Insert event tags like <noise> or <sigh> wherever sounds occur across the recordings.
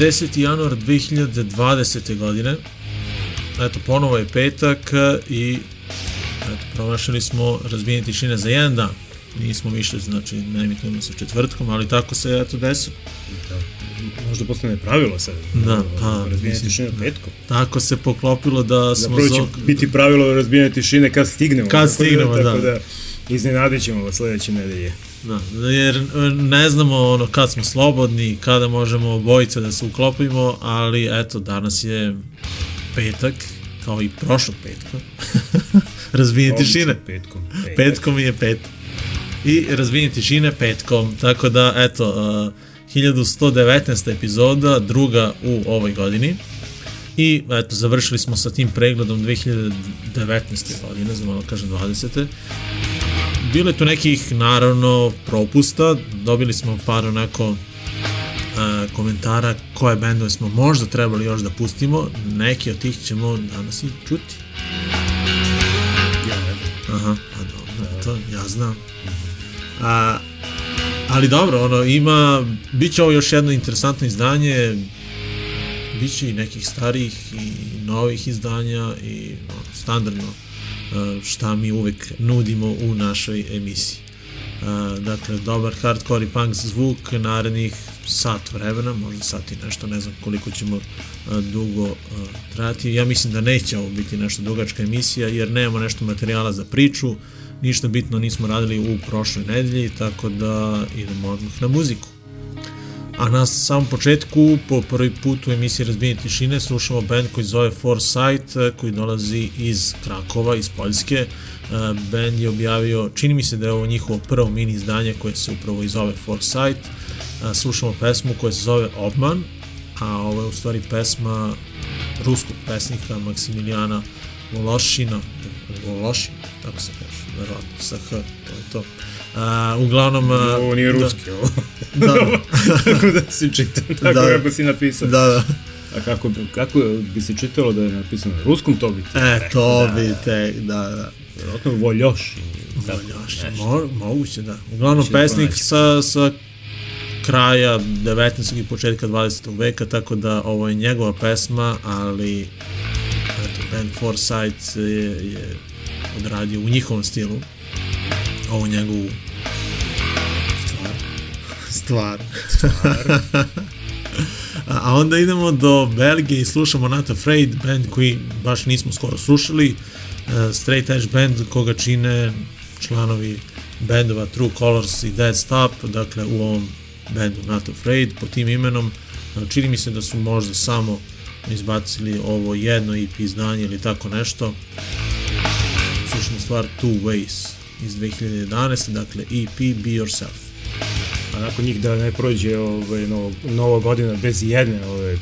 10. januar 2020. godine. Eto, ponovo je petak i eto, promašili smo razbijenje tišine za jedan dan. Nismo išli, znači, ne emitujemo sa četvrtkom, ali tako se, eto, desilo. Da. Možda postane pravilo sad. Da, pa. Razbijene tišine da. petkom. Tako se poklopilo da smo... Zapravo će zog... biti pravilo razbijene tišine kad stignemo. Kad stignemo. <laughs> Tako da, da iznenadit ćemo vas sledeće nedelje. Da, jer e, ne znamo ono kad smo slobodni, kada možemo obojica da se uklopimo, ali eto, danas je petak, kao i prošlog petka. <laughs> Razvijenje tišine. Petkom. Petak. Petkom je pet. I razvijenje tišine petkom. Tako da, eto, uh, 1119. epizoda, druga u ovoj godini. I eto, završili smo sa tim pregledom 2019. godine, za malo kažem 20. Bilo je tu nekih, naravno, propusta. Dobili smo par onako komentara koje bendove smo možda trebali još da pustimo. Neki od tih ćemo danas i čuti. Ja. Aha, pa dobro, to ja znam. A, ali dobro, ono, ima, bit će ovo još jedno interesantno izdanje, bit će i nekih starijih i novih izdanja i ono, standardno šta mi uvek nudimo u našoj emisiji. Dakle, dobar hardcore i punk zvuk narednih sat vremena, možda sat i nešto, ne znam koliko ćemo dugo a, trajati. Ja mislim da neće ovo biti nešto dugačka emisija, jer nemamo nešto materijala za priču, ništa bitno nismo radili u prošloj nedelji, tako da idemo odmah na muziku. A na samom početku, po prvi put u emisiji Razbijenje tišine, slušamo band koji zove Foresight, eh, koji dolazi iz Krakova, iz Poljske. Eh, Band je objavio, čini mi se da je ovo njihovo prvo mini izdanje koje se upravo i zove Foresight. Eh, Slušamo pesmu koja se zove Obman, a ovo je u stvari pesma ruskog pesnika Maksimilijana Vološina, Vološin, tako se kaže, verovatno, sa H, to je to. A, uglavnom... a, Ovo nije da. ruski, ovo. Da, <laughs> Kako da si čita, tako Da. da. kako si napisao. da, da. A kako, kako bi se čitalo da je napisano na ruskom, to bi ti E, to da, bi da. te, da, da. Vjerojatno voljoš. Voljoš, nešto. mo, moguće, da. Uglavnom, Će pesnik sa, sa kraja 19. i početka 20. veka, tako da ovo je njegova pesma, ali eto, band Foresight je, je odradio u njihovom stilu ovu njegovu stvar. Stvar. <laughs> A a onda idemo do Belgije i slušamo Not Afraid, band koji baš nismo skoro slušali. Uh, straight Edge band koga čine članovi bendova True Colors i Dead Stop, dakle u ovom bendu Not Afraid pod tim imenom. Uh, čini mi se da su možda samo izbacili ovo jedno EP izdanje ili tako nešto. Slušamo stvar Two Ways iz 2011. Dakle EP Be Yourself. A nakon njih da ne prođe ovaj, novo, nova godina bez jedne ove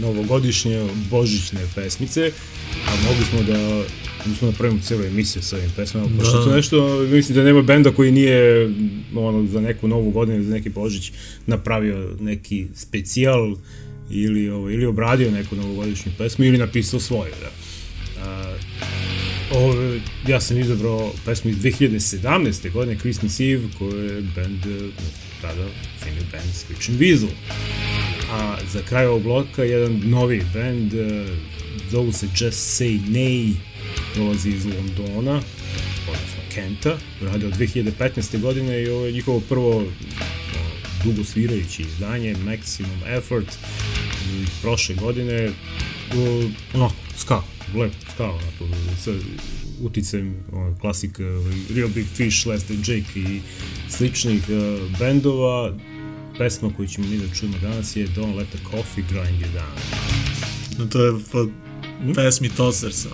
novogodišnje božićne pesmice, a mogli smo da mi smo napravimo cijelu emisiju sa ovim pesmama, pošto Da. to nešto, mislim da nema benda koji nije ono, za neku novu godinu, za neki božić napravio neki specijal ili, ovo, ili obradio neku novogodišnju pesmu ili napisao svoju, da. Ove, ja sam izabrao pesmu iz 2017. godine Christmas Eve koju je band e, tada family band Screeching Weasel. A za kraj ovog bloka jedan novi band e, zovu se Just Say Nay dolazi iz Londona odnosno Kenta rade od 2015. godine i ovo je njihovo prvo dugo svirajući izdanje Maximum Effort prošle godine e, onako, skako lepo, šta onako, sa uticajem ovaj, klasik e, ovaj, Real Big Fish, Last Jake i sličnih uh, bendova, pesma koju ćemo mi da čujemo danas je Don't Let the Coffee Grind You Down. No to je pa hmm? pesmi Tosersa.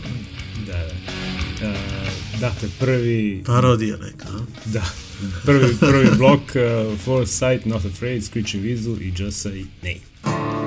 Da, da. Uh, dakle, prvi... Parodija neka. Da. Prvi, prvi blok, uh, For Sight, Not Afraid, Screeching Weasel i Just Say Name.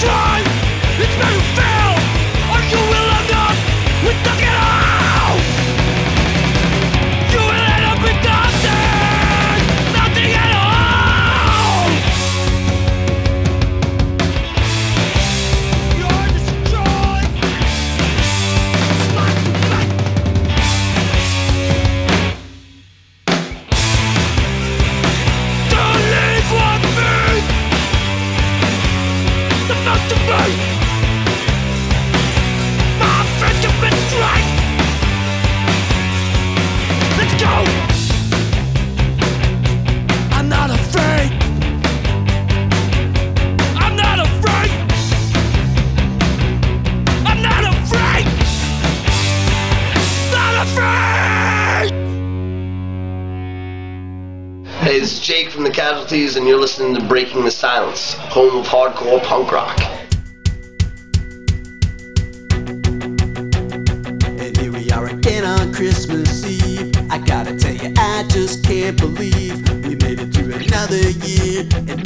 try Casualties, and you're listening to Breaking the Silence, home of hardcore punk rock. And here we are again on Christmas Eve. I gotta tell you, I just can't believe we made it through another year, and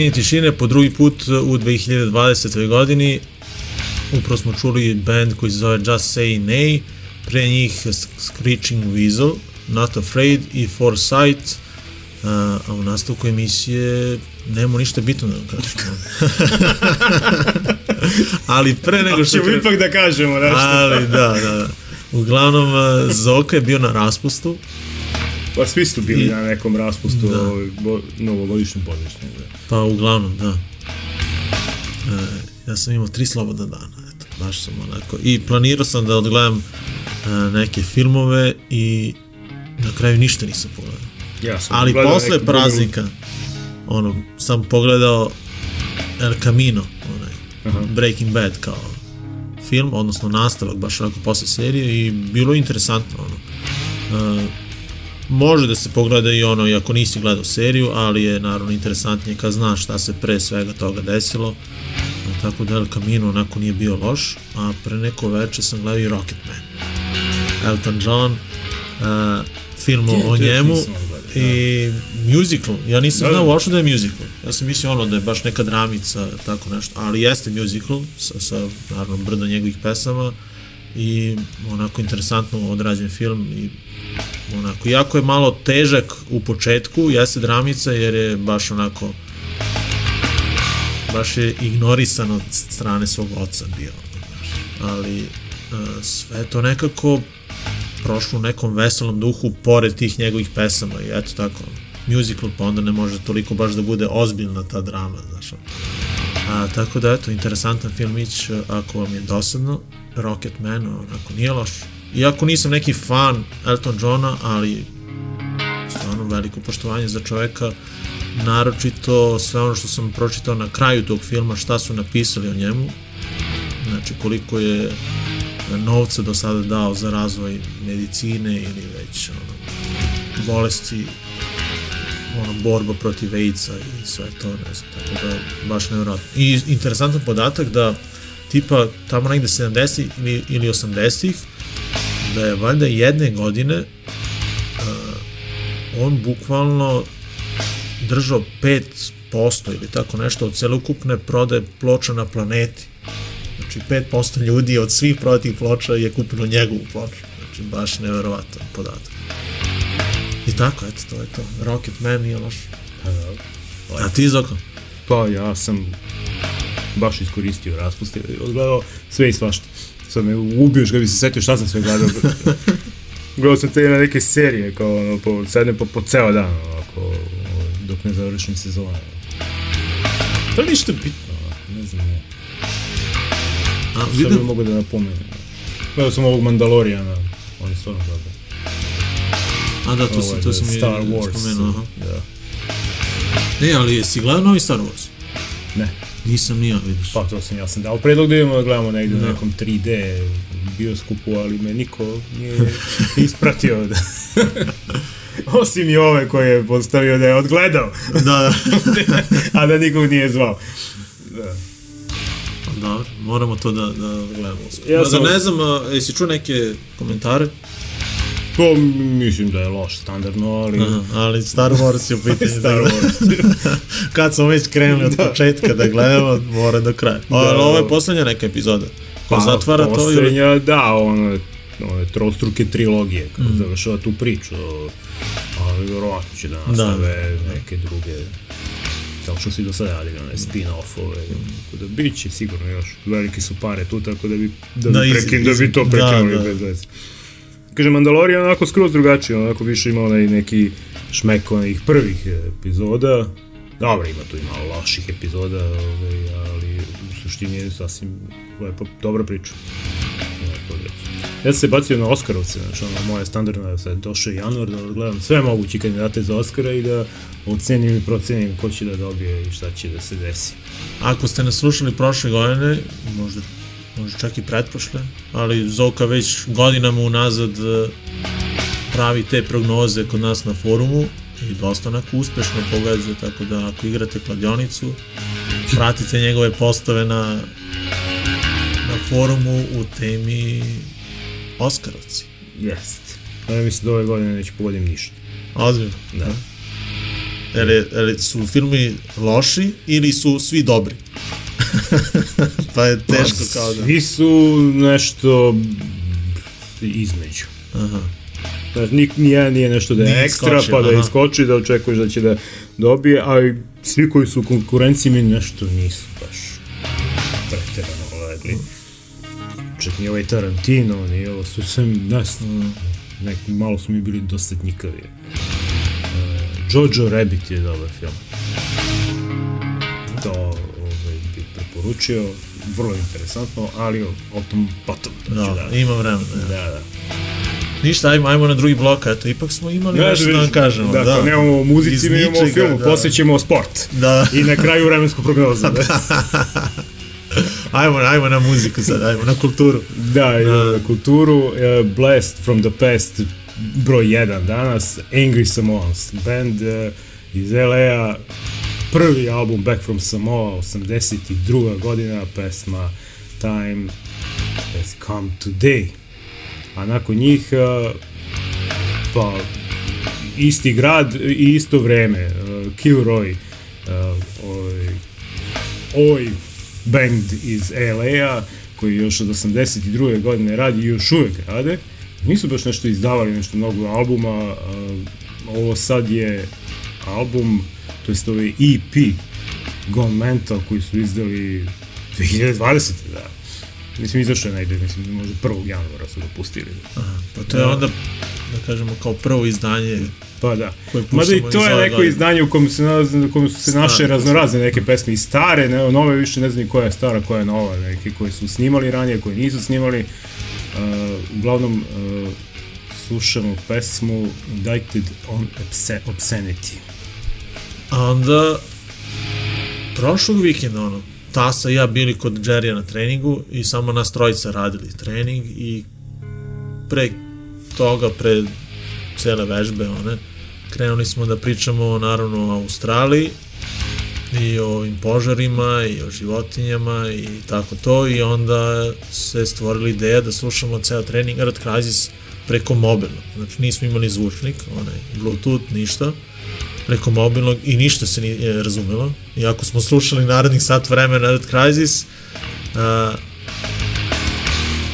Razbijenje tišine po drugi put u 2020. godini. Upravo smo čuli band koji se zove Just Say Nay, pre njih Screeching Weasel, Not Afraid i Foresight, a, a u nastavku emisije nemamo ništa bitno da vam kažemo. <laughs> Ali pre nego što... Ćemo kre- ipak da kažemo nešto. Ali da, da, da. Uglavnom, a, Zoka je bio na raspustu, Pa svi su bili I- na nekom raspustu Da. ovaj, bo, novogodišnjem božićnjem. Da. Pa uglavnom, da. E, ja sam imao tri slobodna dana, eto, baš sam onako. I planirao sam da odgledam e, neke filmove i na kraju ništa nisam pogledao. Ja sam Ali posle praznika, ono, sam pogledao El Camino, onaj, Aha. Breaking Bad kao film, odnosno nastavak baš onako posle serije i bilo je interesantno, ono. E, može da se pogleda i ono, i ako nisi gledao seriju, ali je naravno interesantnije kad znaš šta se pre svega toga desilo. A, tako da El Camino onako nije bio loš, a pre neko veče sam gledao i Rocketman. Elton John, uh, film o- njemu da. i musical. Ja nisam Da, znao da. uopšte da je musical. Ja sam mislio ono da je baš neka dramica, tako nešto, ali jeste musical sa, sa naravno brdo njegovih pesama i onako interesantno odrađen film i onako, iako je malo težak u početku, jeste dramica jer je baš onako baš je ignorisan od strane svog oca bio ali uh, sve to nekako prošlo u nekom veselom duhu pored tih njegovih pesama i eto tako musical pa onda ne može toliko baš da bude ozbiljna ta drama znaš. A, tako da eto, interesantan filmić e, ako vam je dosadno Rocketman, onako nije loš iako nisam neki fan Elton Johna ali stvarno veliko poštovanje za čoveka naročito sve ono što sam pročitao na kraju tog filma šta su napisali o njemu znači koliko je novca do sada dao za razvoj medicine ili već ono, bolesti ono, borba protiv AIDS-a i sve to, ne znam, tako da baš nevjerojatno. I interesantan podatak da tipa tamo negde 70 ili, ili 80-ih da je valjda jedne godine uh, on bukvalno držao 5% ili tako nešto od celokupne prode ploča na planeti. Znači 5% ljudi od svih prodatih ploča je kupilo njegovu ploču. Znači baš neverovatan podatak. I tako, eto, to je to. Rocketman nije loš. A ti, Zoko? Pa ja sam baš iskoristio raspust i odgledao sve i svašta. Sad me ubiješ kad bi se setio šta sam sve gledao. gledao sam te neke serije, kao ono, po, sednem po, po ceo dan, ovako, dok ne završim sezonu. To je ništa bitno, ne znam ja. A, Šta bi vidim, mogu da napomenem? Gledao sam ovog Mandalorijana, on je stvarno dobar. a da, to, sam, Ovaj, to sam Star Wars. spomenuo. Aha. Da. E, ali jesi gledao novi Star Wars? Ne. Nisam ni ja, vidiš. Pa to sam ja sam dao predlog da idemo da gledamo negde Da. u nekom 3D bioskopu, ali me niko nije <laughs> ispratio. Da. <laughs> Osim i ove koje je postavio da je odgledao, da, da. <laughs> a da nikog nije zvao. Pa Dobro, moramo to da, da gledamo. Ja da sam- ne znam, jesi čuo neke komentare? To mislim da je loš standardno, ali... Aha, ali Star Wars je u <laughs> pitanju. Star Wars. <laughs> Kad smo već krenuli od početka da gledamo, mora do kraja. Da, ali ovo je poslednja neka epizoda. Pa, zatvara to ili... poslednja, da, ono, one trostruke trilogije, kao mm. završava tu priču, ali vjerovatno će da nastave da, neke druge kao što si do sada radili, one spin-offove, tako da bit će sigurno još, veliki su pare tu, tako da bi, da, Da, bi, prekin, da bi to prekinuli da, da. bez veze. Kaže, Mandalorian onako skroz drugačije, onako više ima onaj neki šmek onih prvih epizoda, Dobro, ima tu i malo loših epizoda, ovaj, ali u suštini je sasvim lepo, dobra priča. Ja sam se bacio na Oskarovce, znači ono, moja standardna, sad došao je januar, da gledam sve moguće kandidate za Oskara i da ocenim i procenim ko će da dobije i šta će da se desi. Ako ste nas slušali prošle godine, možda, možda čak i pretprošle, ali Zoka već godinama unazad e, pravi te prognoze kod nas na forumu i dosta onako uspešno pogađa, tako da ako igrate kladionicu, pratite njegove postave na, na forumu u temi Oskarovci. Jest. Ja mislim da ove godine neću pogodim ništa. Ozbiljno. Da. Je li, je li su filmi loši ili su svi dobri? <laughs> pa je teško kao da... Svi su nešto između. Aha. Znaš, nik, nijedan nije nešto da je Nije ekstra, iskočio, pa da aha. iskoči, da očekuješ da će da dobije, a svi koji su u konkurenciji mi nešto nisu baš preterano legli. Čak ni ovaj Tarantino, ni ovo su sve, znam, nek, malo su mi bili dosta njikavi. Uh, Jojo Rabbit je dobar film. Preporučio, vrlo interesantno, ali o, tom potom. No, da, ima vremena. da, da. Ništa, ajmo, ajmo na drugi blok, eto, ipak smo imali Da, nešto da vam kažemo. Da, da. nemamo o muzici, imamo o filmu, da. posle ćemo o sport. Da. <laughs> I na kraju vremensku prognozu. Da, <laughs> Ajmo, ajmo na muziku sad, ajmo na kulturu. da, da. kulturu, uh, Blast from the Past, broj 1 danas, Angry Samoans, band uh, iz LA-a, prvi album Back from Samoa, 82. godina, pesma Time has come today. A nakon njih, uh, pa, isti grad i isto vreme, uh, Kilroy, uh, ovaj, ovaj band iz LA-a, koji još od 82. godine radi i još uvek rade, nisu baš nešto izdavali nešto mnogo albuma, uh, ovo sad je album, to jest ovaj EP Gone Mental koji su izdali 2020. da. Mislim, izašao je negde, mislim, možda 1. januara su ga pustili. Pa to je onda, da kažemo, kao prvo izdanje Pa da. Mada i to je neko godine. izdanje u kojem se, nalaze, u kojem su se naše Stare, raznorazne neke pesme i stare, ne, nove više ne znam ni koja je stara, koja je nova, neke koje su snimali ranije, koje nisu snimali. Uh, uglavnom, uh, slušamo pesmu Indicted on Obsce- Obscenity. A onda, prošlog vikenda, ono, Tasa i ja bili kod Jerrya na treningu i samo nas trojica radili trening i pre toga, pre cele vežbe, one, krenuli smo da pričamo, naravno, o Australiji i o ovim požarima i o životinjama i tako to i onda se stvorila ideja da slušamo ceo trening Earth Crisis preko mobilnog. Znači nismo imali zvučnik, onaj Bluetooth, ništa preko mobilnog i ništa se nije razumelo. Iako smo slušali narednih sat vremena Earth Crisis, uh,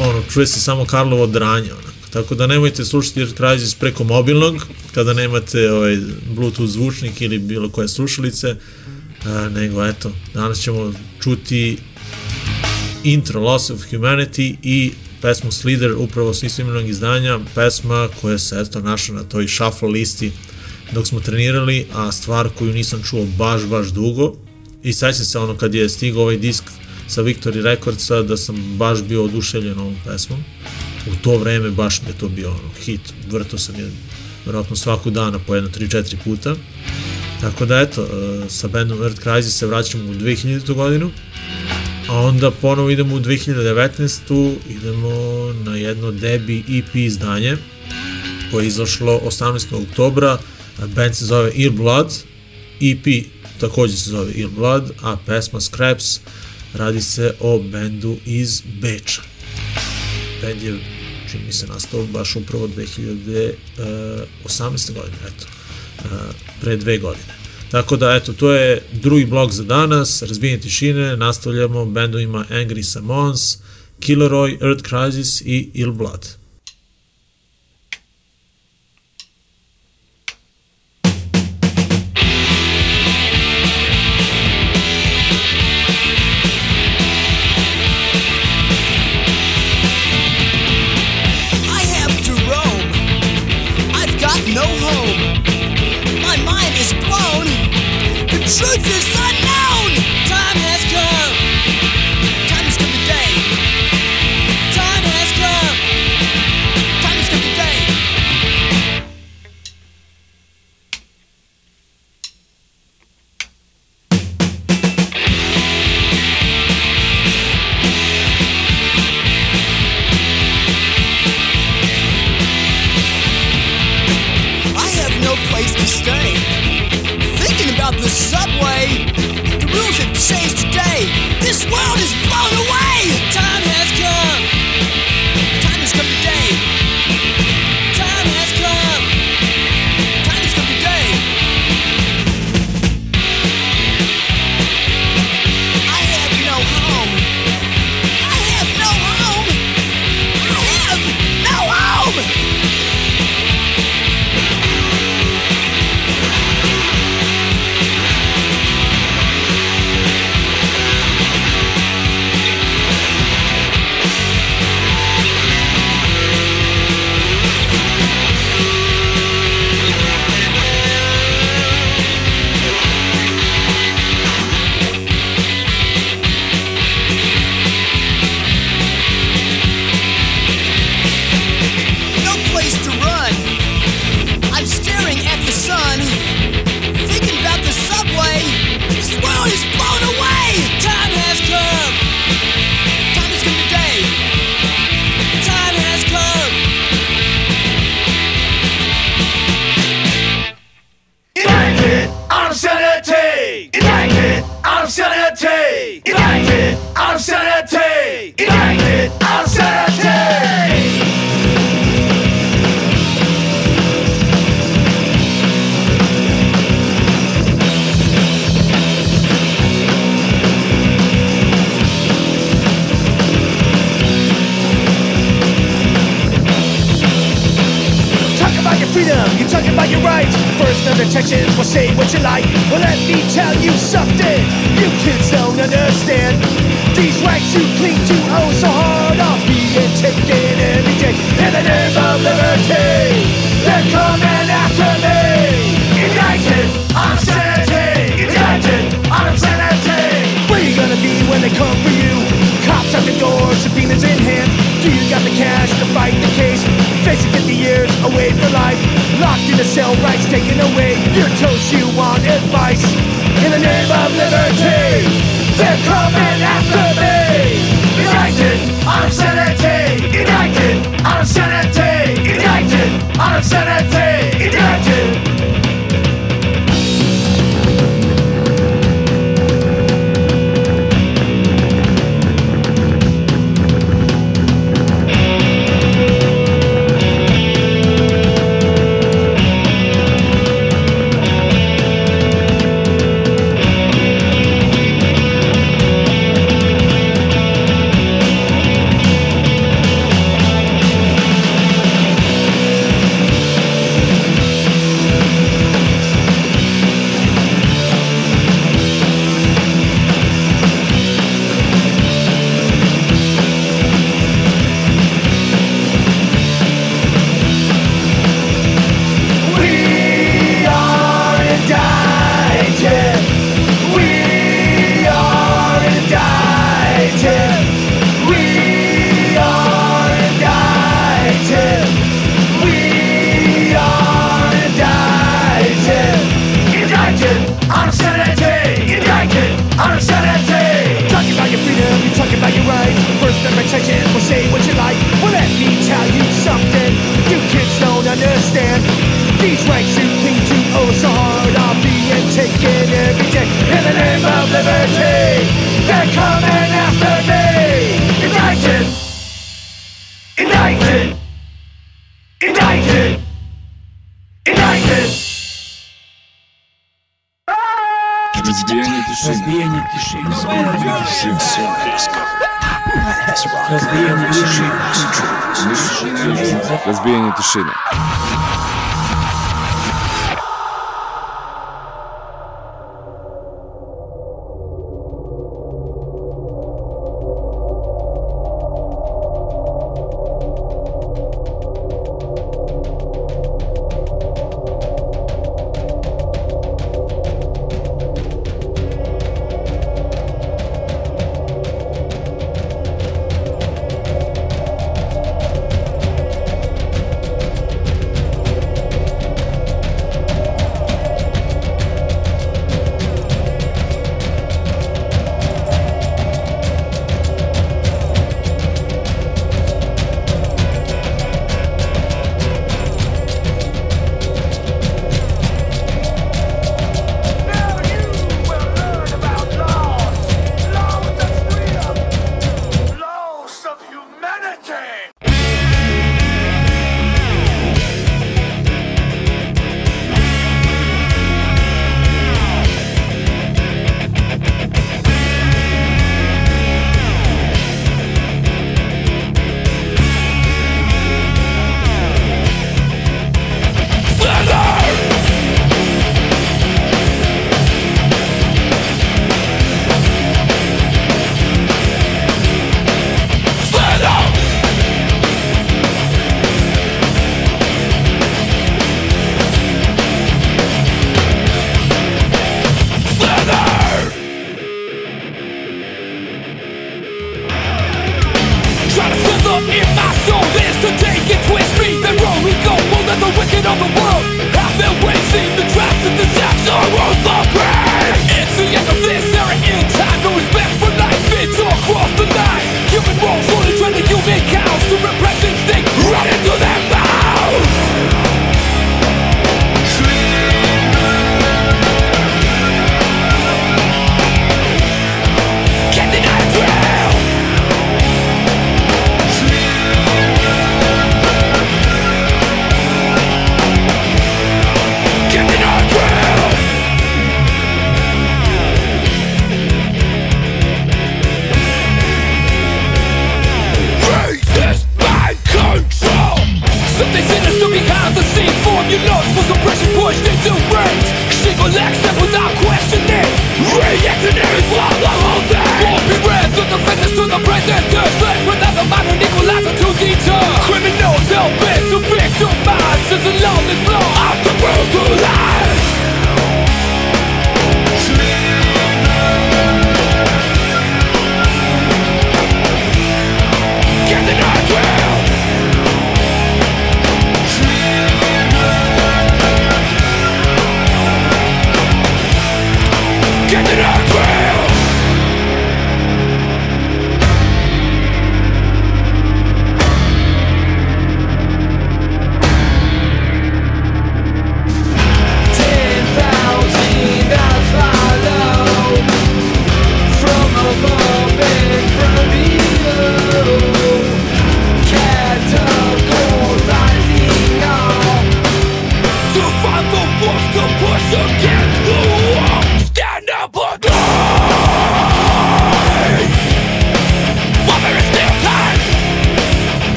ono, čuje se samo Karlovo dranje, onako. Tako da nemojte slušati Earth Crisis preko mobilnog, kada nemate ovaj, Bluetooth zvučnik ili bilo koje slušalice, uh, nego eto, danas ćemo čuti intro Loss of Humanity i pesmu Slither upravo s istoimenog izdanja, pesma koja se eto našla na toj shuffle listi dok smo trenirali, a stvar koju nisam čuo baš, baš dugo i sećam se ono kad je stigao ovaj disk sa Victory Recordsa da sam baš bio oduševljen ovom pesmom. U to vreme baš mi je to bio ono, hit, vrto sam je verovatno svakog dana po jedno 3-4 puta. Tako da eto, e, sa bandom Earth Crisis se vraćamo u 2000. godinu, a onda ponovo idemo u 2019. idemo na jedno debi EP izdanje koje je izašlo 18. oktobra, band se zove Ear Blood, EP takođe se zove Ear Blood, a pesma Scraps radi se o bendu iz Beča. Band je, čini mi se, nastao baš upravo 2018. godine, eto, uh, pre dve godine. Tako da, eto, to je drugi blok za danas, razbijenje tišine, nastavljamo bendovima Angry Samoans, Killeroy, Earth Crisis i Ill Blood.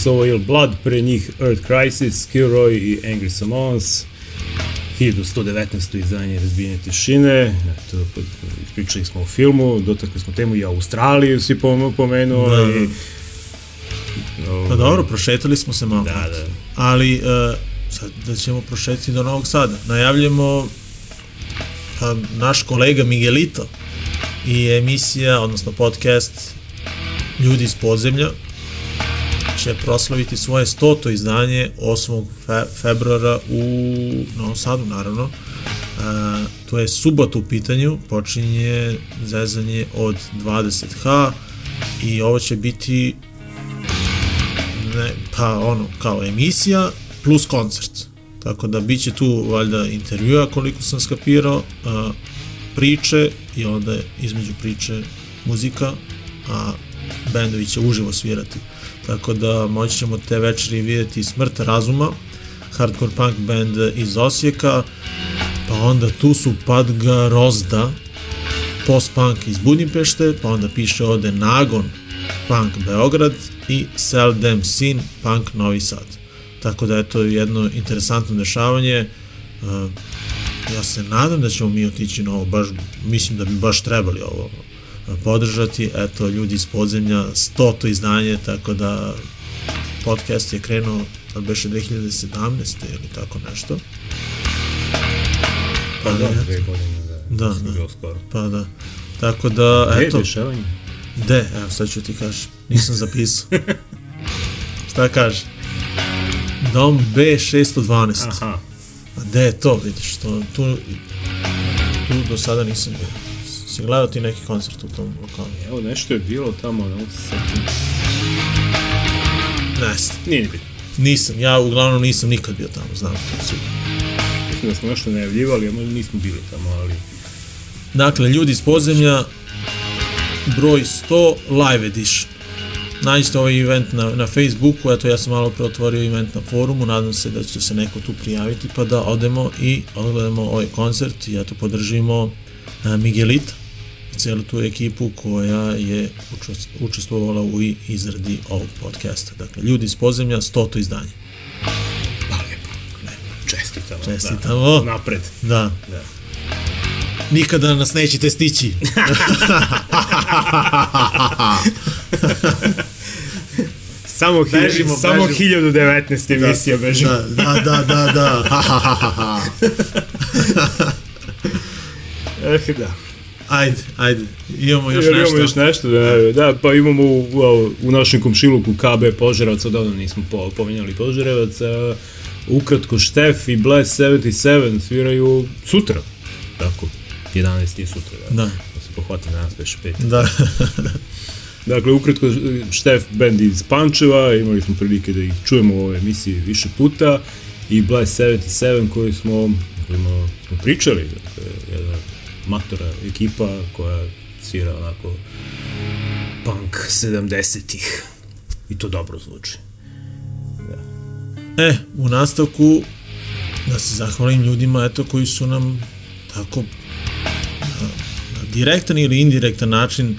Su ovo Il Blood, pre njih Earth Crisis, Kilroy i Angry Samoans. 1119. izdanje Razbijenje tišine, eto, ispričali smo o filmu, dotakli smo temu i Australiju, si pom- pomenuo. Da, i, Pa dobro, prošetali smo se malo. Da, da. Ali, uh, sad da ćemo prošetiti do Novog Sada. Najavljamo pa, naš kolega Miguelito i emisija, odnosno podcast Ljudi iz podzemlja će proslaviti svoje stoto izdanje 8. Fe, februara u Novom Sadu, naravno. E, to je subota u pitanju, počinje zezanje od 20h i ovo će biti ne, pa ono, kao emisija plus koncert. Tako da bit će tu valjda intervjua koliko sam skapirao, a, priče i onda između priče muzika, a bendovi će uživo svirati. Tako da moći ćemo te večeri vidjeti Smrt razuma, hardcore punk band iz Osijeka, pa onda tu su Padga Rozda, post-punk iz Budimpešte, pa onda piše ovde Nagon, punk Beograd i Sell Them Sin, punk Novi Sad. Tako da je to jedno interesantno dešavanje. Uh, ja se nadam da ćemo mi otići na ovo, baš, mislim da bi baš trebali ovo podržati. Eto, ljudi iz podzemlja, stoto izdanje, tako da podcast je krenuo, da beše 2017. ili tako nešto. Pa da, Ali, dve godine, da. Da, da. skoro. Pa da. Tako da, Gde je eto, dešavanje? de, evo sad ću ti kažem, nisam zapisao. <laughs> Šta kaže? Dom B612. Aha. A gde je to, vidiš, to, tu, tu do sada nisam bio. Si gledao ti neki koncert u tom lokalu? Evo, nešto je bilo tamo, ne se setim. Ne znam. Nije ni bitno. Nisam, ja uglavnom nisam nikad bio tamo, znam to sigurno. Mislim da smo nešto najavljivali, a možda nismo bili tamo, ali... Dakle, ljudi iz podzemlja, broj 100, live edition. Nađite ovaj event na, na Facebooku, eto ja sam malo pre otvorio event na forumu, nadam se da će se neko tu prijaviti pa da odemo i odgledamo ovaj koncert i eto podržimo a, Miguelita celu tu ekipu koja je učest- učestvovala u izradi ovog podcasta. Dakle, ljudi iz podzemlja, 100 izdanje. Pa lepo. lepo. Čestitamo. Čestitamo. Da. Napred. Da. Da. Nikada nas nećete stići. <laughs> Samo, Bežimo, samo bežimo. 1019 emisija bežimo. Da, da, da, da, da. <laughs> Eh, da. Ajde, ajde. Imamo još Jel nešto. Imamo još nešto, da, da, pa imamo u, u, našem komšiluku KB Požarevac, odavno nismo po, pominjali Požarevac, ukratko Štef i Blast 77 sviraju sutra, tako, 11 je sutra, da, Da. da se pohvati danas već pet. Da. <laughs> Dakle, ukratko, Štef band iz Pančeva, imali smo prilike da ih čujemo u ovoj emisiji više puta, i Blast 77 koji smo, kojima smo pričali, jedna matora ekipa koja svira onako punk 70-ih i to dobro zvuči. E, u nastavku da se zahvalim ljudima eto koji su nam tako na, na direktan ili indirektan način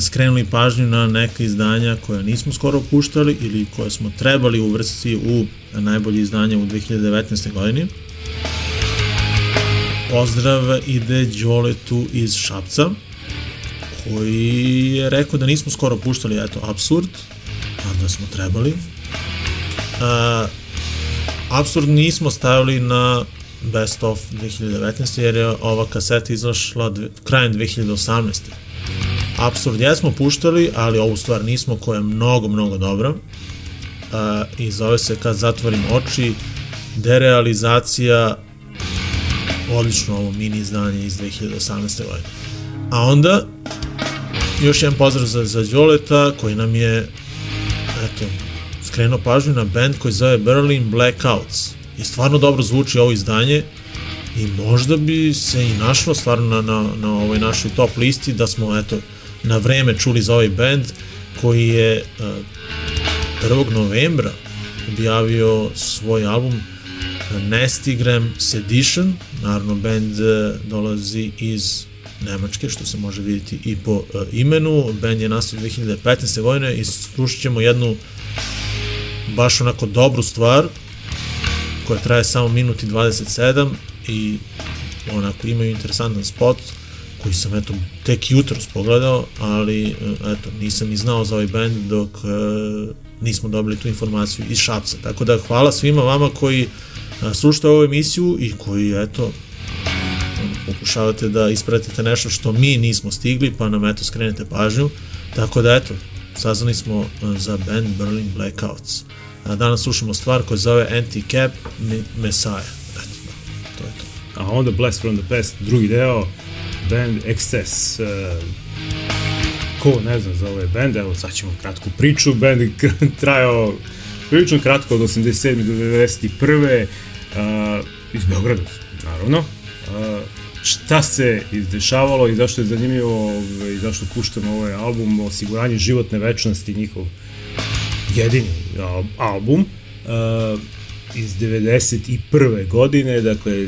skrenuli pažnju na neka izdanja koja nismo skoro puštali ili koje smo trebali uvrstiti u najbolje izdanje u 2019. godini. Pozdrav ide Đoletu iz Šapca koji je rekao da nismo skoro puštali, eto, absurd, a da smo trebali. A, Absurd nismo stavili na Best of 2019 jer je ova kaseta izašla dve, krajem 2018. Absurd jesmo puštali, ali ovu stvar nismo koja je mnogo, mnogo dobra. Uh, I zove se Kad zatvorim oči, derealizacija odlično ovo mini izdanje iz 2018. godine. A onda, još jedan pozdrav za, za Đoleta, koji nam je, eto, skrenuo pažnju na band koji zove Berlin Blackouts. I stvarno dobro zvuči ovo izdanje i možda bi se i našlo stvarno na, na, na ovoj našoj top listi da smo eto na vreme čuli za ovaj band koji je uh, 1. novembra objavio svoj album Nestigram Sedition, naravno band uh, dolazi iz Nemačke, što se može vidjeti i po uh, imenu. Band je nastao 2015. godine i slušat ćemo jednu baš onako dobru stvar koja traje samo minut i 27 i onako imaju interesantan spot koji sam eto tek jutro pogledao, ali eto nisam ni znao za ovaj band dok e, nismo dobili tu informaciju iz Šapca. Tako da hvala svima vama koji e, slušate ovu emisiju i koji eto pokušavate da ispratite nešto što mi nismo stigli, pa nam eto skrenete pažnju. Tako da eto, saznali smo e, za band Berlin Blackouts. A danas slušamo stvar koja zove Anti-Cap Messiah. Eto, da, to je to. A onda Blast from the Past, drugi deo, band Excess. Uh, ko ne zna za ovaj band, evo sad ćemo kratku priču. Band <laughs> trajao prilično kratko od 87. do 91. Uh, iz Beograda, naravno. Uh, šta se izdešavalo i zašto je zanimljivo ovaj, i zašto puštamo ovaj album Osiguranje životne večnosti njihov jedini album uh, iz 91. godine, dakle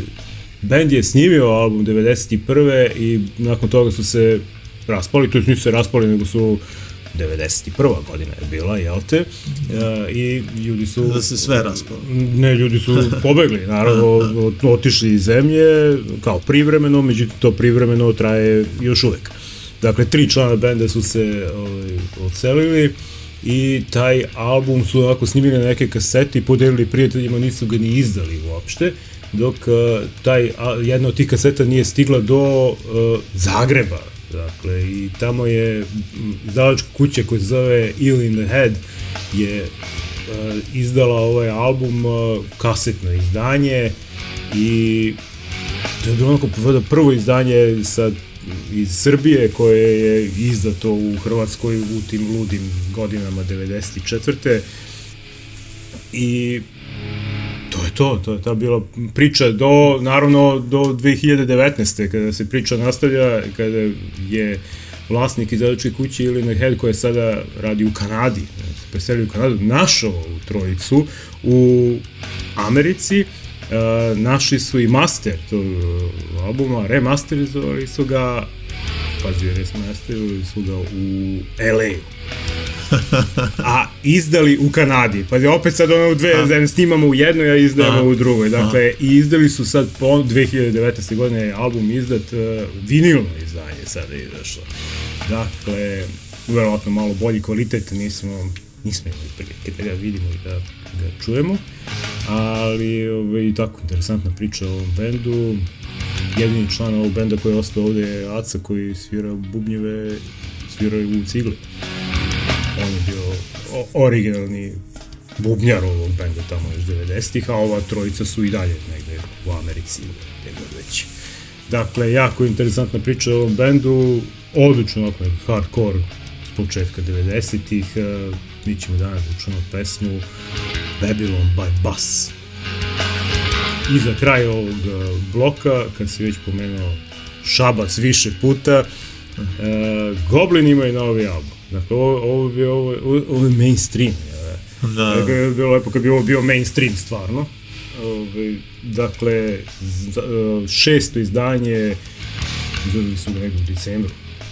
band je snimio album 91. i nakon toga su se raspali, to nisu se raspali, nego su 91. godina je bila, jel te? Uh, I ljudi su... Da se sve raspalo. Ne, ljudi su <laughs> pobegli, naravno, otišli iz zemlje kao privremeno, međutim to privremeno traje još uvek. Dakle, tri člana benda su se ovaj, odselili i taj album su onako snimili na neke kasete i podelili prijateljima, nisu ga ni izdali uopšte, dok uh, taj, a, jedna od tih kaseta nije stigla do uh, Zagreba, dakle, i tamo je izdavačka kuća koja se zove Ill in the Head je uh, izdala ovaj album uh, kasetno izdanje i to je bilo onako prvo izdanje sa iz Srbije koje je izdato u Hrvatskoj u tim ludim godinama 94. I to to, je ta bila priča do, naravno, do 2019. kada se priča nastavlja, kada je vlasnik izdavačke kuće ili Head koja sada radi u Kanadi, se preselio u Kanadu, našao trojicu u Americi, Uh, našli su i master tog albuma, remasterizovali su ga, pazi, remasterizovali su ga u LA. <laughs> a izdali u Kanadi. Pa opet sad ono u dve zemlje snimamo u jednoj, a izdajemo a. u drugoj. Dakle, a. i izdali su sad po 2019. godine album izdat, uh, vinilno izdanje sada je izašlo. Dakle, verovatno malo bolji kvalitet, nismo, nismo imali prilike da ga vidimo i da ga čujemo ali ovaj, tako interesantna priča o ovom bendu jedini član ovog benda koji je ostao ovde je Aca koji svira bubnjeve svira u cigli on je bio originalni bubnjar ovog benda tamo iz 90-ih, a ova trojica su i dalje negde u Americi, gde već. Dakle, jako interesantna priča o ovom bendu, odlično ovako hardcore s početka 90-ih, mi ćemo danas da čujemo pesmu Babylon by Bus. I za kraj ovog e, bloka, kad si već pomenuo Šabac više puta, e, Goblin imaju novi album. Dakle, ovo, ovo, je, ovo, ovo, je mainstream. je. Da. Dakle, je bilo lepo kad bi ovo bio mainstream stvarno. Ove, dakle, z- e, šesto izdanje, izdali su ga negdje u decembru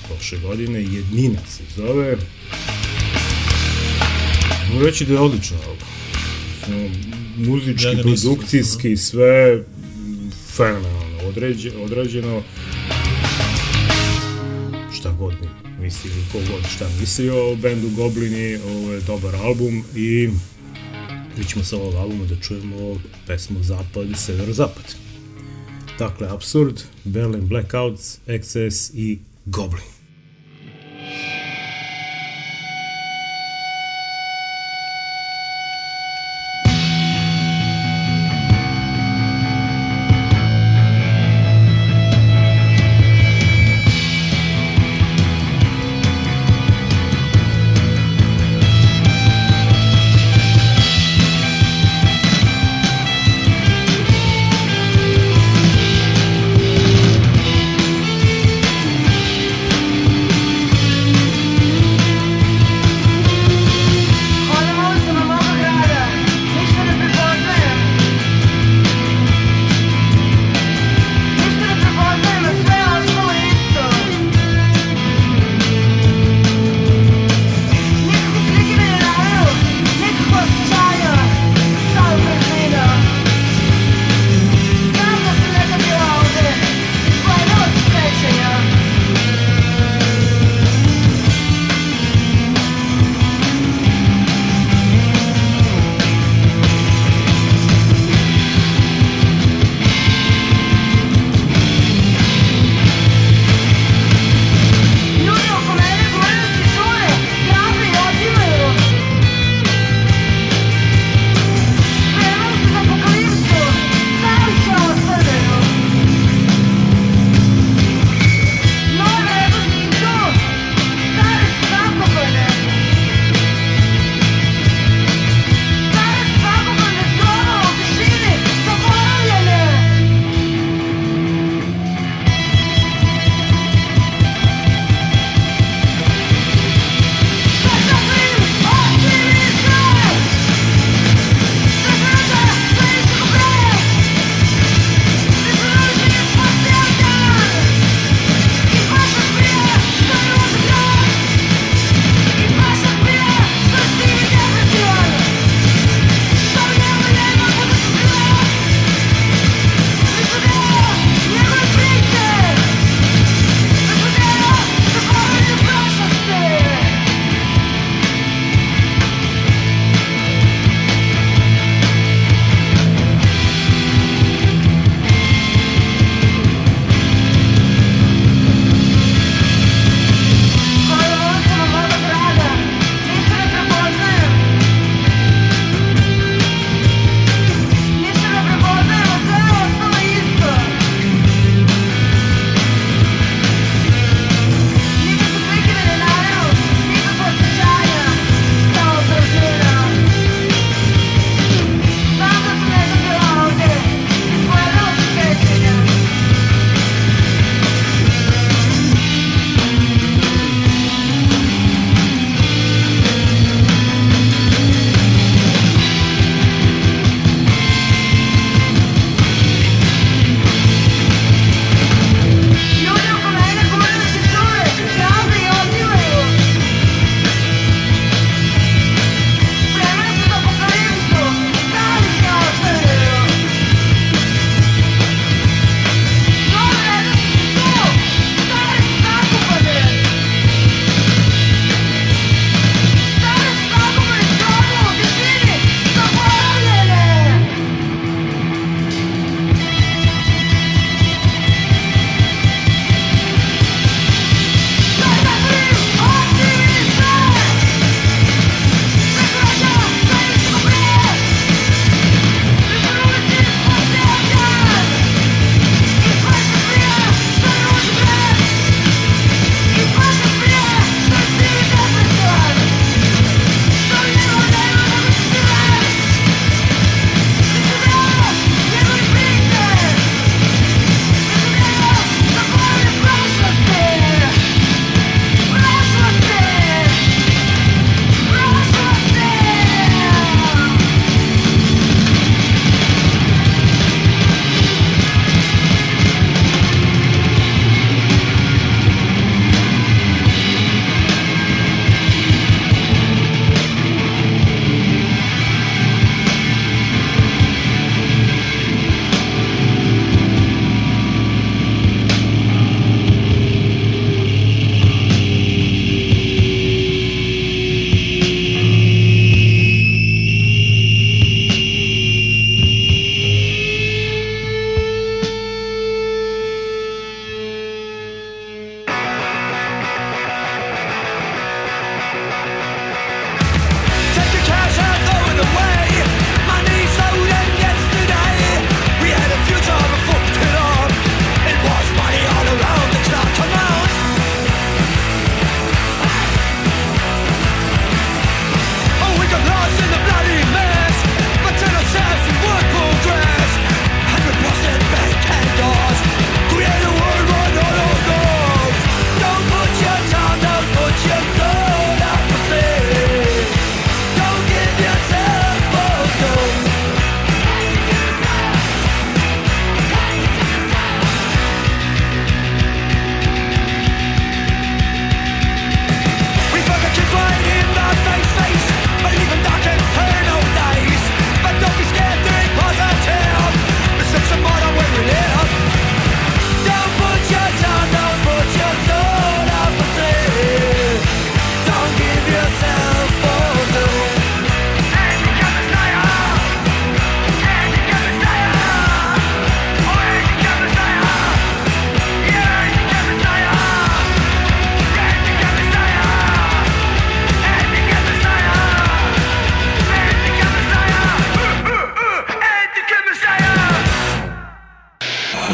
prošle godine, Jednina se zove. Mogu reći da je odlično ovo. Muzički, Ja nisam produkcijski, sve m, fenomenalno odrađeno. Šta god mi misli, ili ko god šta mislio bendu Goblini, ovo je dobar album i mi ćemo sa ovog albuma da čujemo pesmu Zapad i Severozapad. Dakle, Absurd, Berlin Blackouts, XS i Goblin.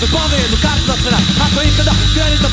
Wypowiedz, każdy zaczyna, a to nie wtedy granic do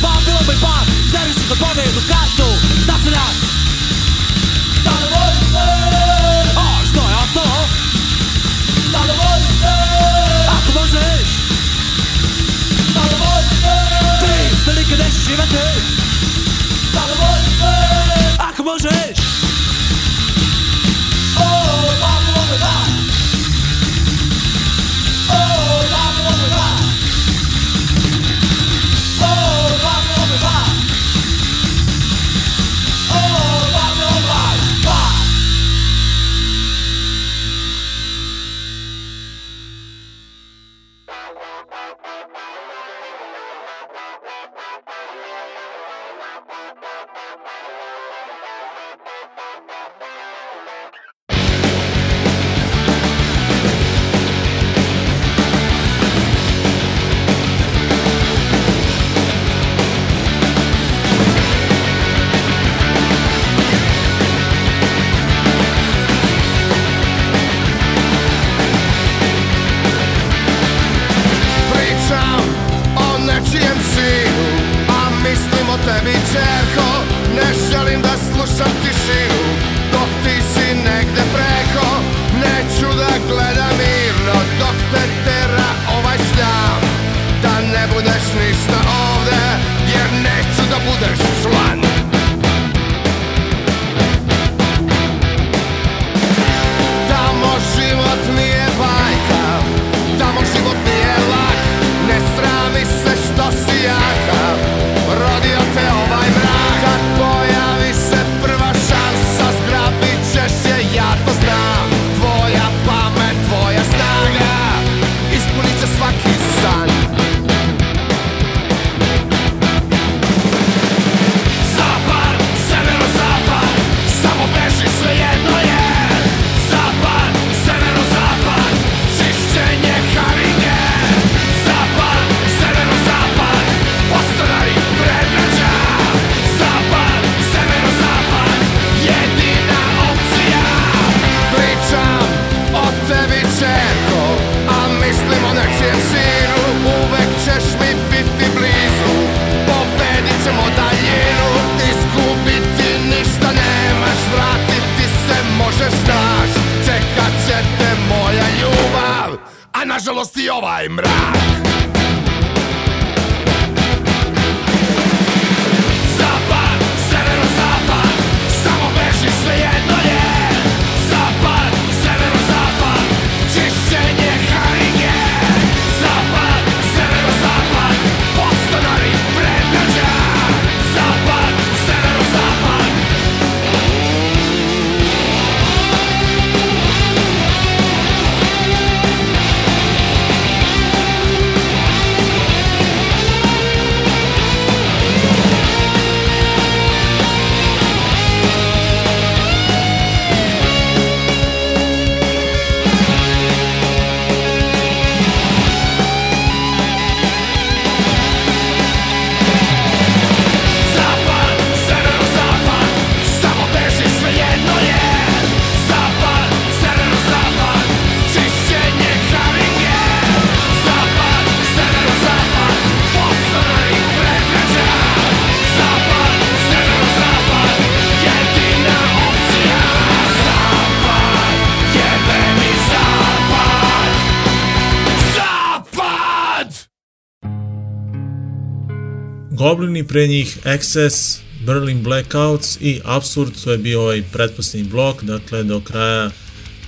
pre njih Excess, Berlin Blackouts i Absurd, to je bio ovaj pretposljednji blok, dakle do kraja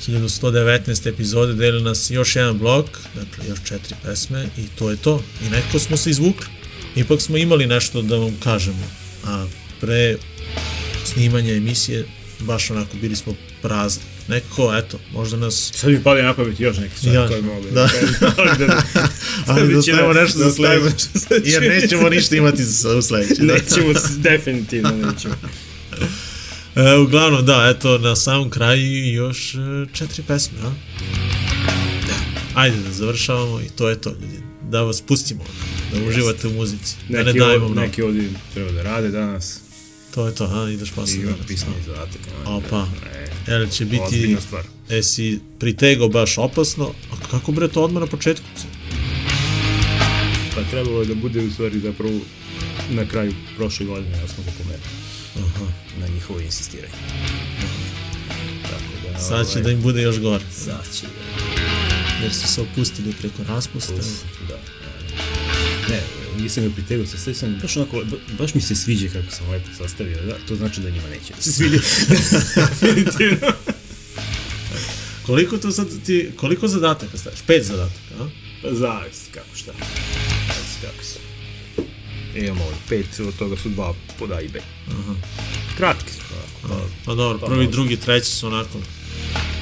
1119. epizode deli nas još jedan blok, dakle još četiri pesme i to je to. I nekako smo se izvukli. Ipak smo imali nešto da vam kažemo. A pre snimanja emisije baš onako bili smo prazni. Neko, eto, možda nas... Sad mi pali na pamet još neke stvari Ja, koje mogu da. ali <laughs> da, Ali da stavimo nešto za da stavimo sledeće. nešto za sledeće. Jer nećemo ništa imati za sledeće. Da. Nećemo, definitivno nećemo. E, uglavnom, da, eto, na samom kraju još e, četiri pesme, a? Da. Ajde da završavamo i to je to, ljudi. Da vas pustimo, da uživate u muzici. Da ne Neki, dajemo mnogo. neki ovdje treba da rade danas. To je to, a? Ideš posle I imam danas. pismo zadatak. Opa. E, Jel će biti... Stvar. Jesi pritego baš opasno? A kako bre to odmah na početku? Pa trebalo je da bude u stvari zapravo na kraju prošle godine, ja smo ga pomerili. Aha. Na njihovo insistiranje. Tako da, Sad će ovaj, da im bude još gore. Sad će da... Jer su se opustili preko raspusta. Uf, da. Ne, nisam ga pritegao sa sve sam, baš onako, ba- baš mi se sviđa kako sam lepo sastavio, da, to znači da njima neće da se. <laughs> Definitivno. Koliko to sad ti, koliko zadataka staviš? Pet zadataka, a? Pa zavisi kako šta. Zavisi kako su. Imamo ovdje pet, od toga su dva pod A i B. Aha. Kratki su, pa, Pa dobro, Pa prvi, dobro. drugi, treći su onako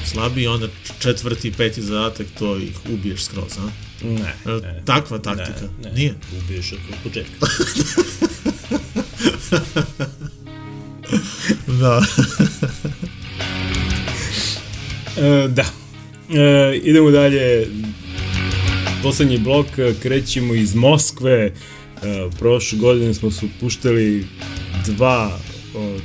slabiji, onda četvrti i peti zadatak, to ih ubiješ skroz, a? Ne, Jel ne. Takva taktika? Ne, ne, Nije? Ubiješ od početka. <laughs> Da. E, da. E, idemo dalje. Poslednji blok e, krećemo iz Moskve. E, prošle godine smo su puštali dva o,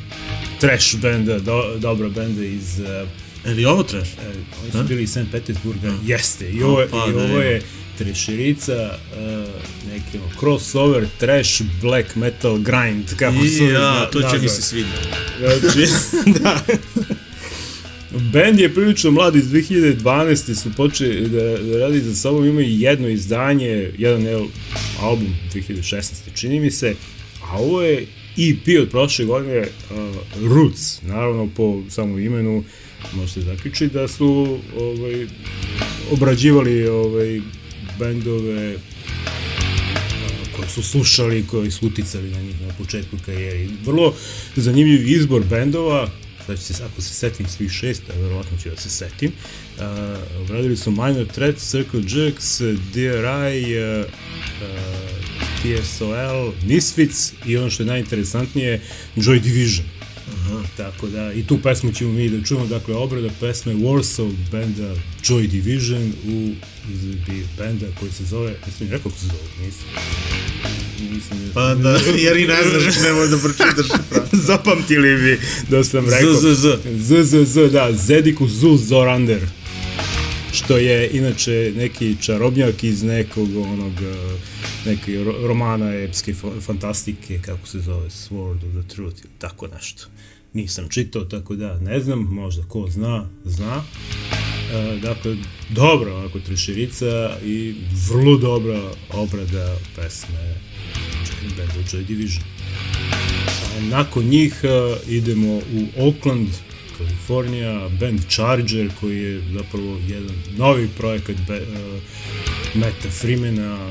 trash benda, do, dobra benda iz e, Je li ovo trash? e, oni su bili iz St. Petersburga. Jeste. I ovo, je- pa, i da, ovo ima. je trešerica, e, neki ono, crossover, trash, black metal, grind, kako su I ja, na- to će mi se svidjeti. Znači, <laughs> da. Band je prilično mlad iz 2012. su počeli da, da radi za sobom, imaju jedno izdanje, jedan L album 2016. čini mi se, a ovo je EP od prošle godine uh, Roots, naravno po samom imenu možete zaključiti da su ovaj, obrađivali ovaj, bendove koje su slušali, koji su uticali na njih na početku karijere. I Vrlo zanimljiv izbor bendova, da će se, ako se setim svih šest, a verovatno ću da se setim, uh, obradili su Minor Threat, Circle Jerks, DRI, uh, uh, TSOL, Misfits i ono što je najinteresantnije, Joy Division. Aha. Tako da, i tu pesmu ćemo mi da čujemo, dakle, obrada pesme Warsaw benda Joy Division u benda koji se zove, nisam rekao kako se zove, nisam. Nisam Pa da, jer i ne znaš, nemoj da pročitaš pravo. <laughs> Zapamtili bi da sam rekao. ZZZ. ZZZ, da, Zediku Zu Zorander. Što je inače neki čarobnjak iz nekog onog eh, neke ro- romana epske fa- fantastike, kako se zove, Sword of the Truth, ili tako nešto. Nisam čitao, tako da ne znam, možda ko zna, zna. E, dakle, dobra ovako trešerica i vrlo dobra obrada pesme bendu Joy Division. A nakon njih uh, idemo u Oakland, Kalifornija, band Charger koji je zapravo jedan novi projekat be, uh, Meta Freemana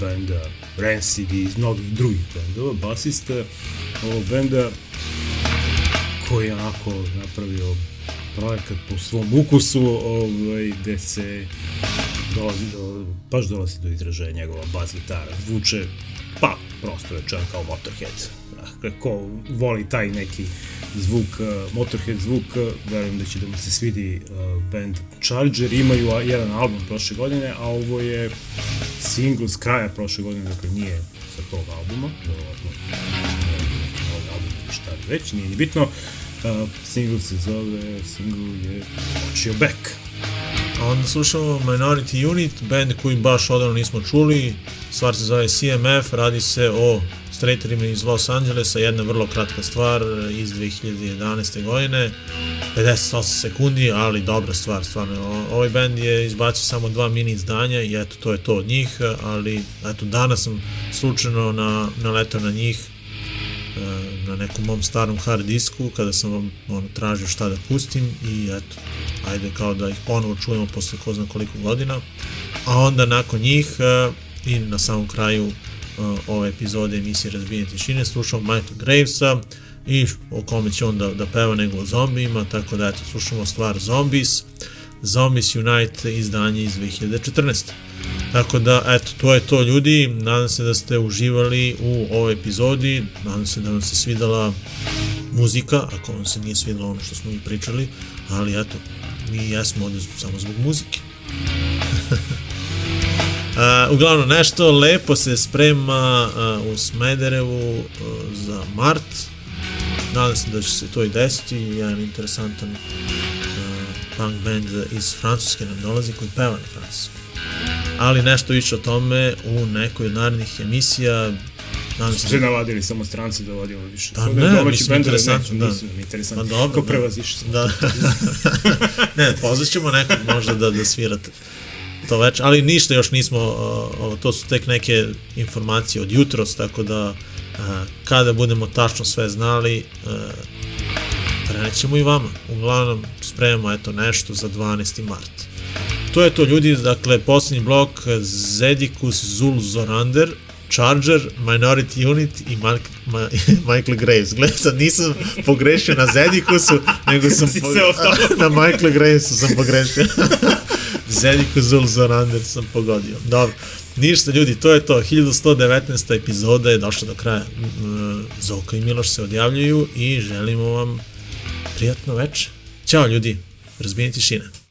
benda Rancid i iz mnogih drugih bendova, basista ovog benda koji je onako napravio projekat po svom ukusu, ovaj, gde se dolazi do, baš dolazi do izražaja njegova bas gitara. Zvuče, pa, prosto rečeno kao Motorhead. Ko voli taj neki zvuk, uh, Motorhead zvuk, uh, verujem da će da mu se svidi uh, band Charger. Imaju jedan album prošle godine, a ovo je single s kraja prošle godine, dakle nije sa tog albuma, verovatno novi album ili šta već, nije ni bitno. Uh, single se zove, single je Watch Your Back. A onda slušamo Minority Unit, band koji baš odavno nismo čuli, stvar se zove CMF, radi se o straighterima iz Los Angelesa, jedna vrlo kratka stvar iz 2011. godine, 58 sekundi, ali dobra stvar, stvarno. Ovaj band je izbacio samo dva mini izdanja i eto, to je to od njih, ali eto, danas sam slučajno na, naletao na njih e, na nekom mom starom hard disku kada sam vam ono, tražio šta da pustim i eto, ajde kao da ih ponovo čujemo posle ko zna koliko godina a onda nakon njih e, i na samom kraju ove epizode emisije Razbijenje tišine slušamo Michael Gravesa i o kome će on da, da peva nego o zombijima, tako da eto slušamo stvar Zombies Zombies Unite izdanje iz 2014. Tako da, eto, to je to ljudi, nadam se da ste uživali u ovoj epizodi, nadam se da vam se svidala muzika, ako vam se nije svidalo ono što smo i pričali, ali eto, mi jesmo ovde samo zbog muzike. <laughs> Uh, uglavnom, nešto lepo se sprema uh, u Smederevu uh, za mart. Nadam se da će se to i desiti. Jedan interesantan uh, punk band iz Francuske nam dolazi koji peva na francuskom. Ali nešto više o tome u nekoj od narednih emisija. Nadam se Sve navadili samo stranci da vodimo više. Pa To ne, domaći mislim, interesantno, da. Nisu nam interesantni. Ma dobro, Ko da. prevaziš. <laughs> Da. <laughs> ne, pozvat ćemo nekog možda da, da svirate to već, ali ništa još nismo, uh, to su tek neke informacije od jutros, tako da uh, kada budemo tačno sve znali, uh, prenećemo i vama. Uglavnom, spremamo eto nešto za 12. mart. To je to ljudi, dakle, posljednji blok Zedicus Zul Zorander, Charger, Minority Unit i Mark, Ma, <laughs> Michael Graves. Gle, sad nisam pogrešio na Zedicusu, nego sam po, <laughs> na Michael Gravesu sam pogrešio. <laughs> Zedicus Zul Zorander sam pogodio. Dobro. Ništa ljudi, to je to. 1119. epizoda je došla do kraja. Zoka i Miloš se odjavljuju i želimo vam prijatno večer. Ćao ljudi, razbijenje tišine.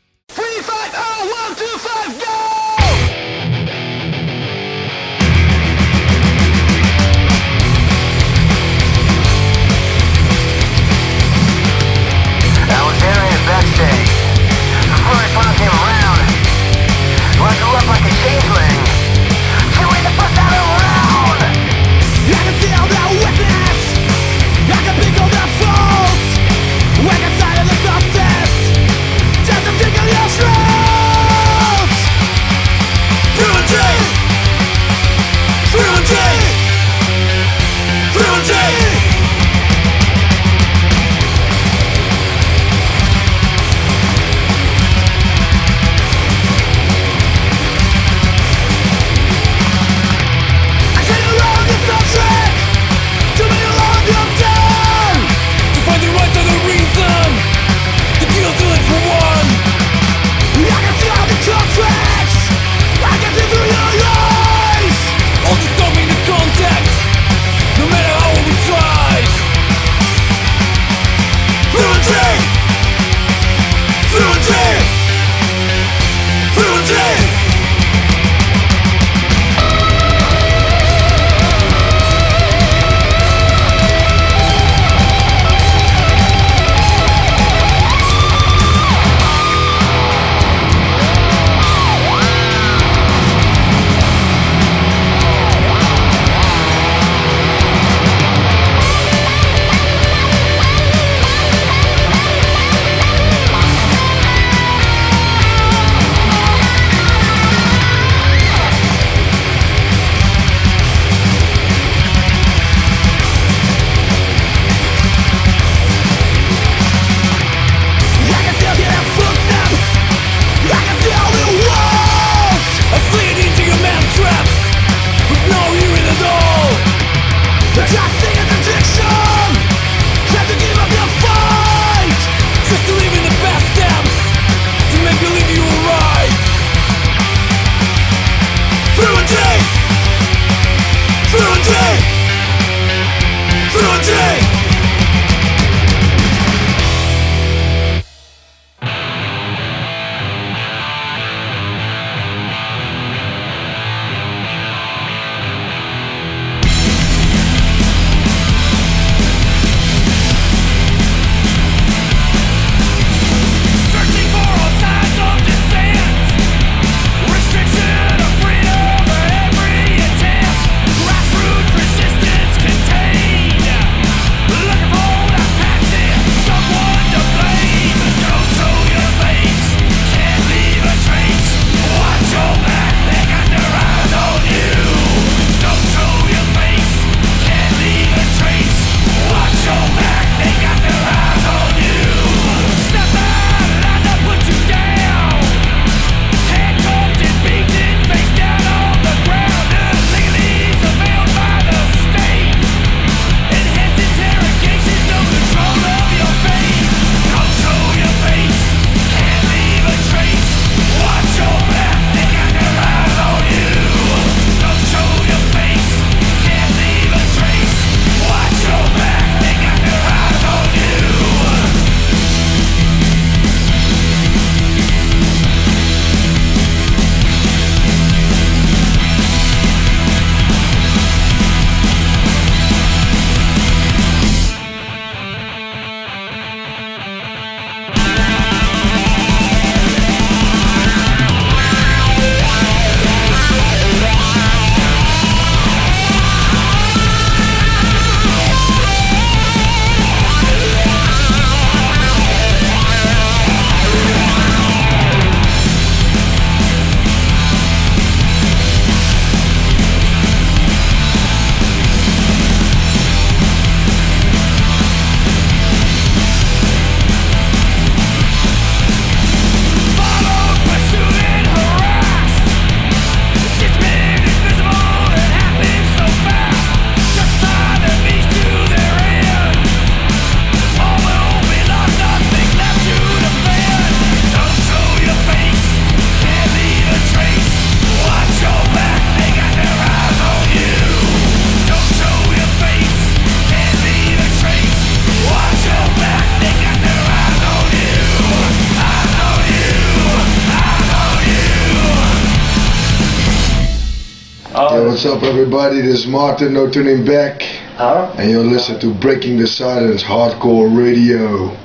everybody. This is Martin, no turning back. Huh? And you'll listen to Breaking the Silence Hardcore Radio.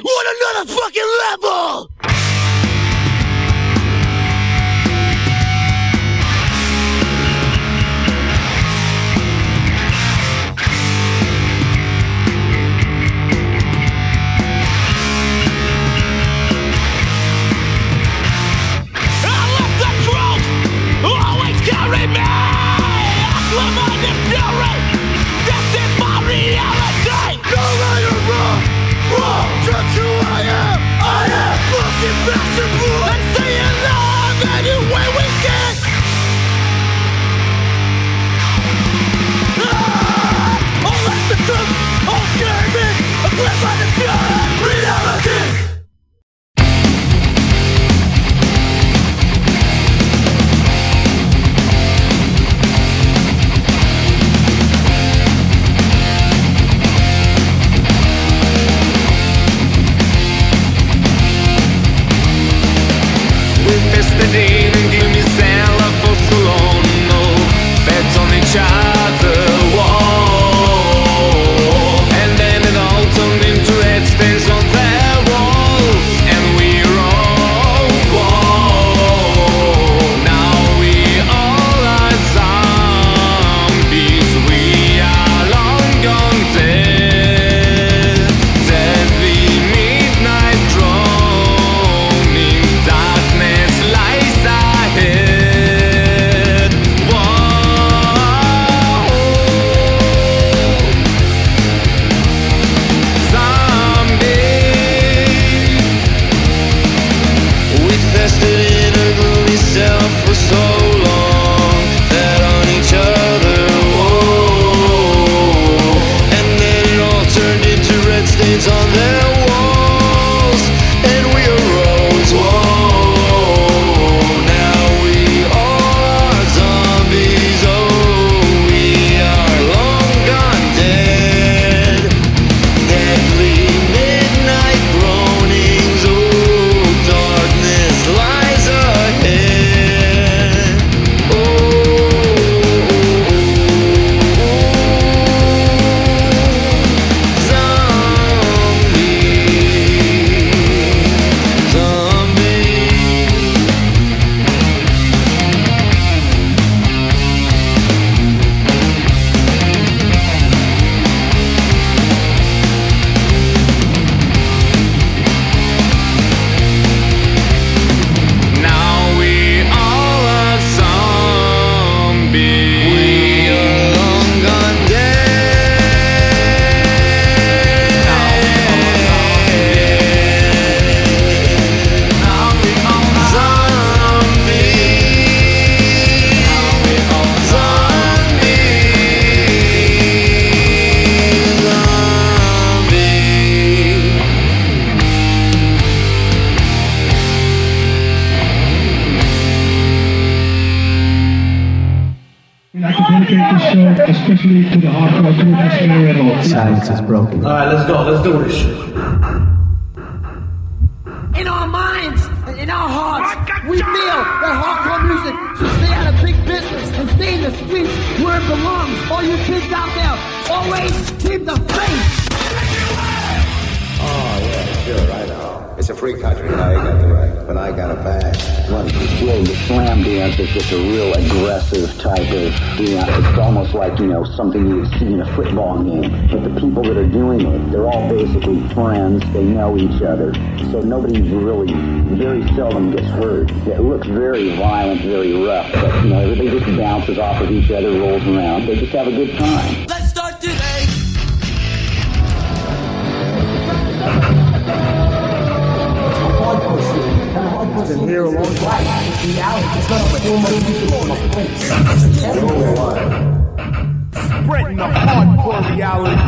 What another fucking level. Dance just a real aggressive type of, you know, it's almost like, you know, something you would see in a football game. But the people that are doing it, they're all basically friends. They know each other. So nobody really, very seldom gets hurt. It looks very violent, very rough. But, you know, everybody just bounces off of each other, rolls around. They just have a good time. Let's start today. Been here a long time. Spreading the hardcore reality.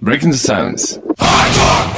Breaking the silence. Hardcore,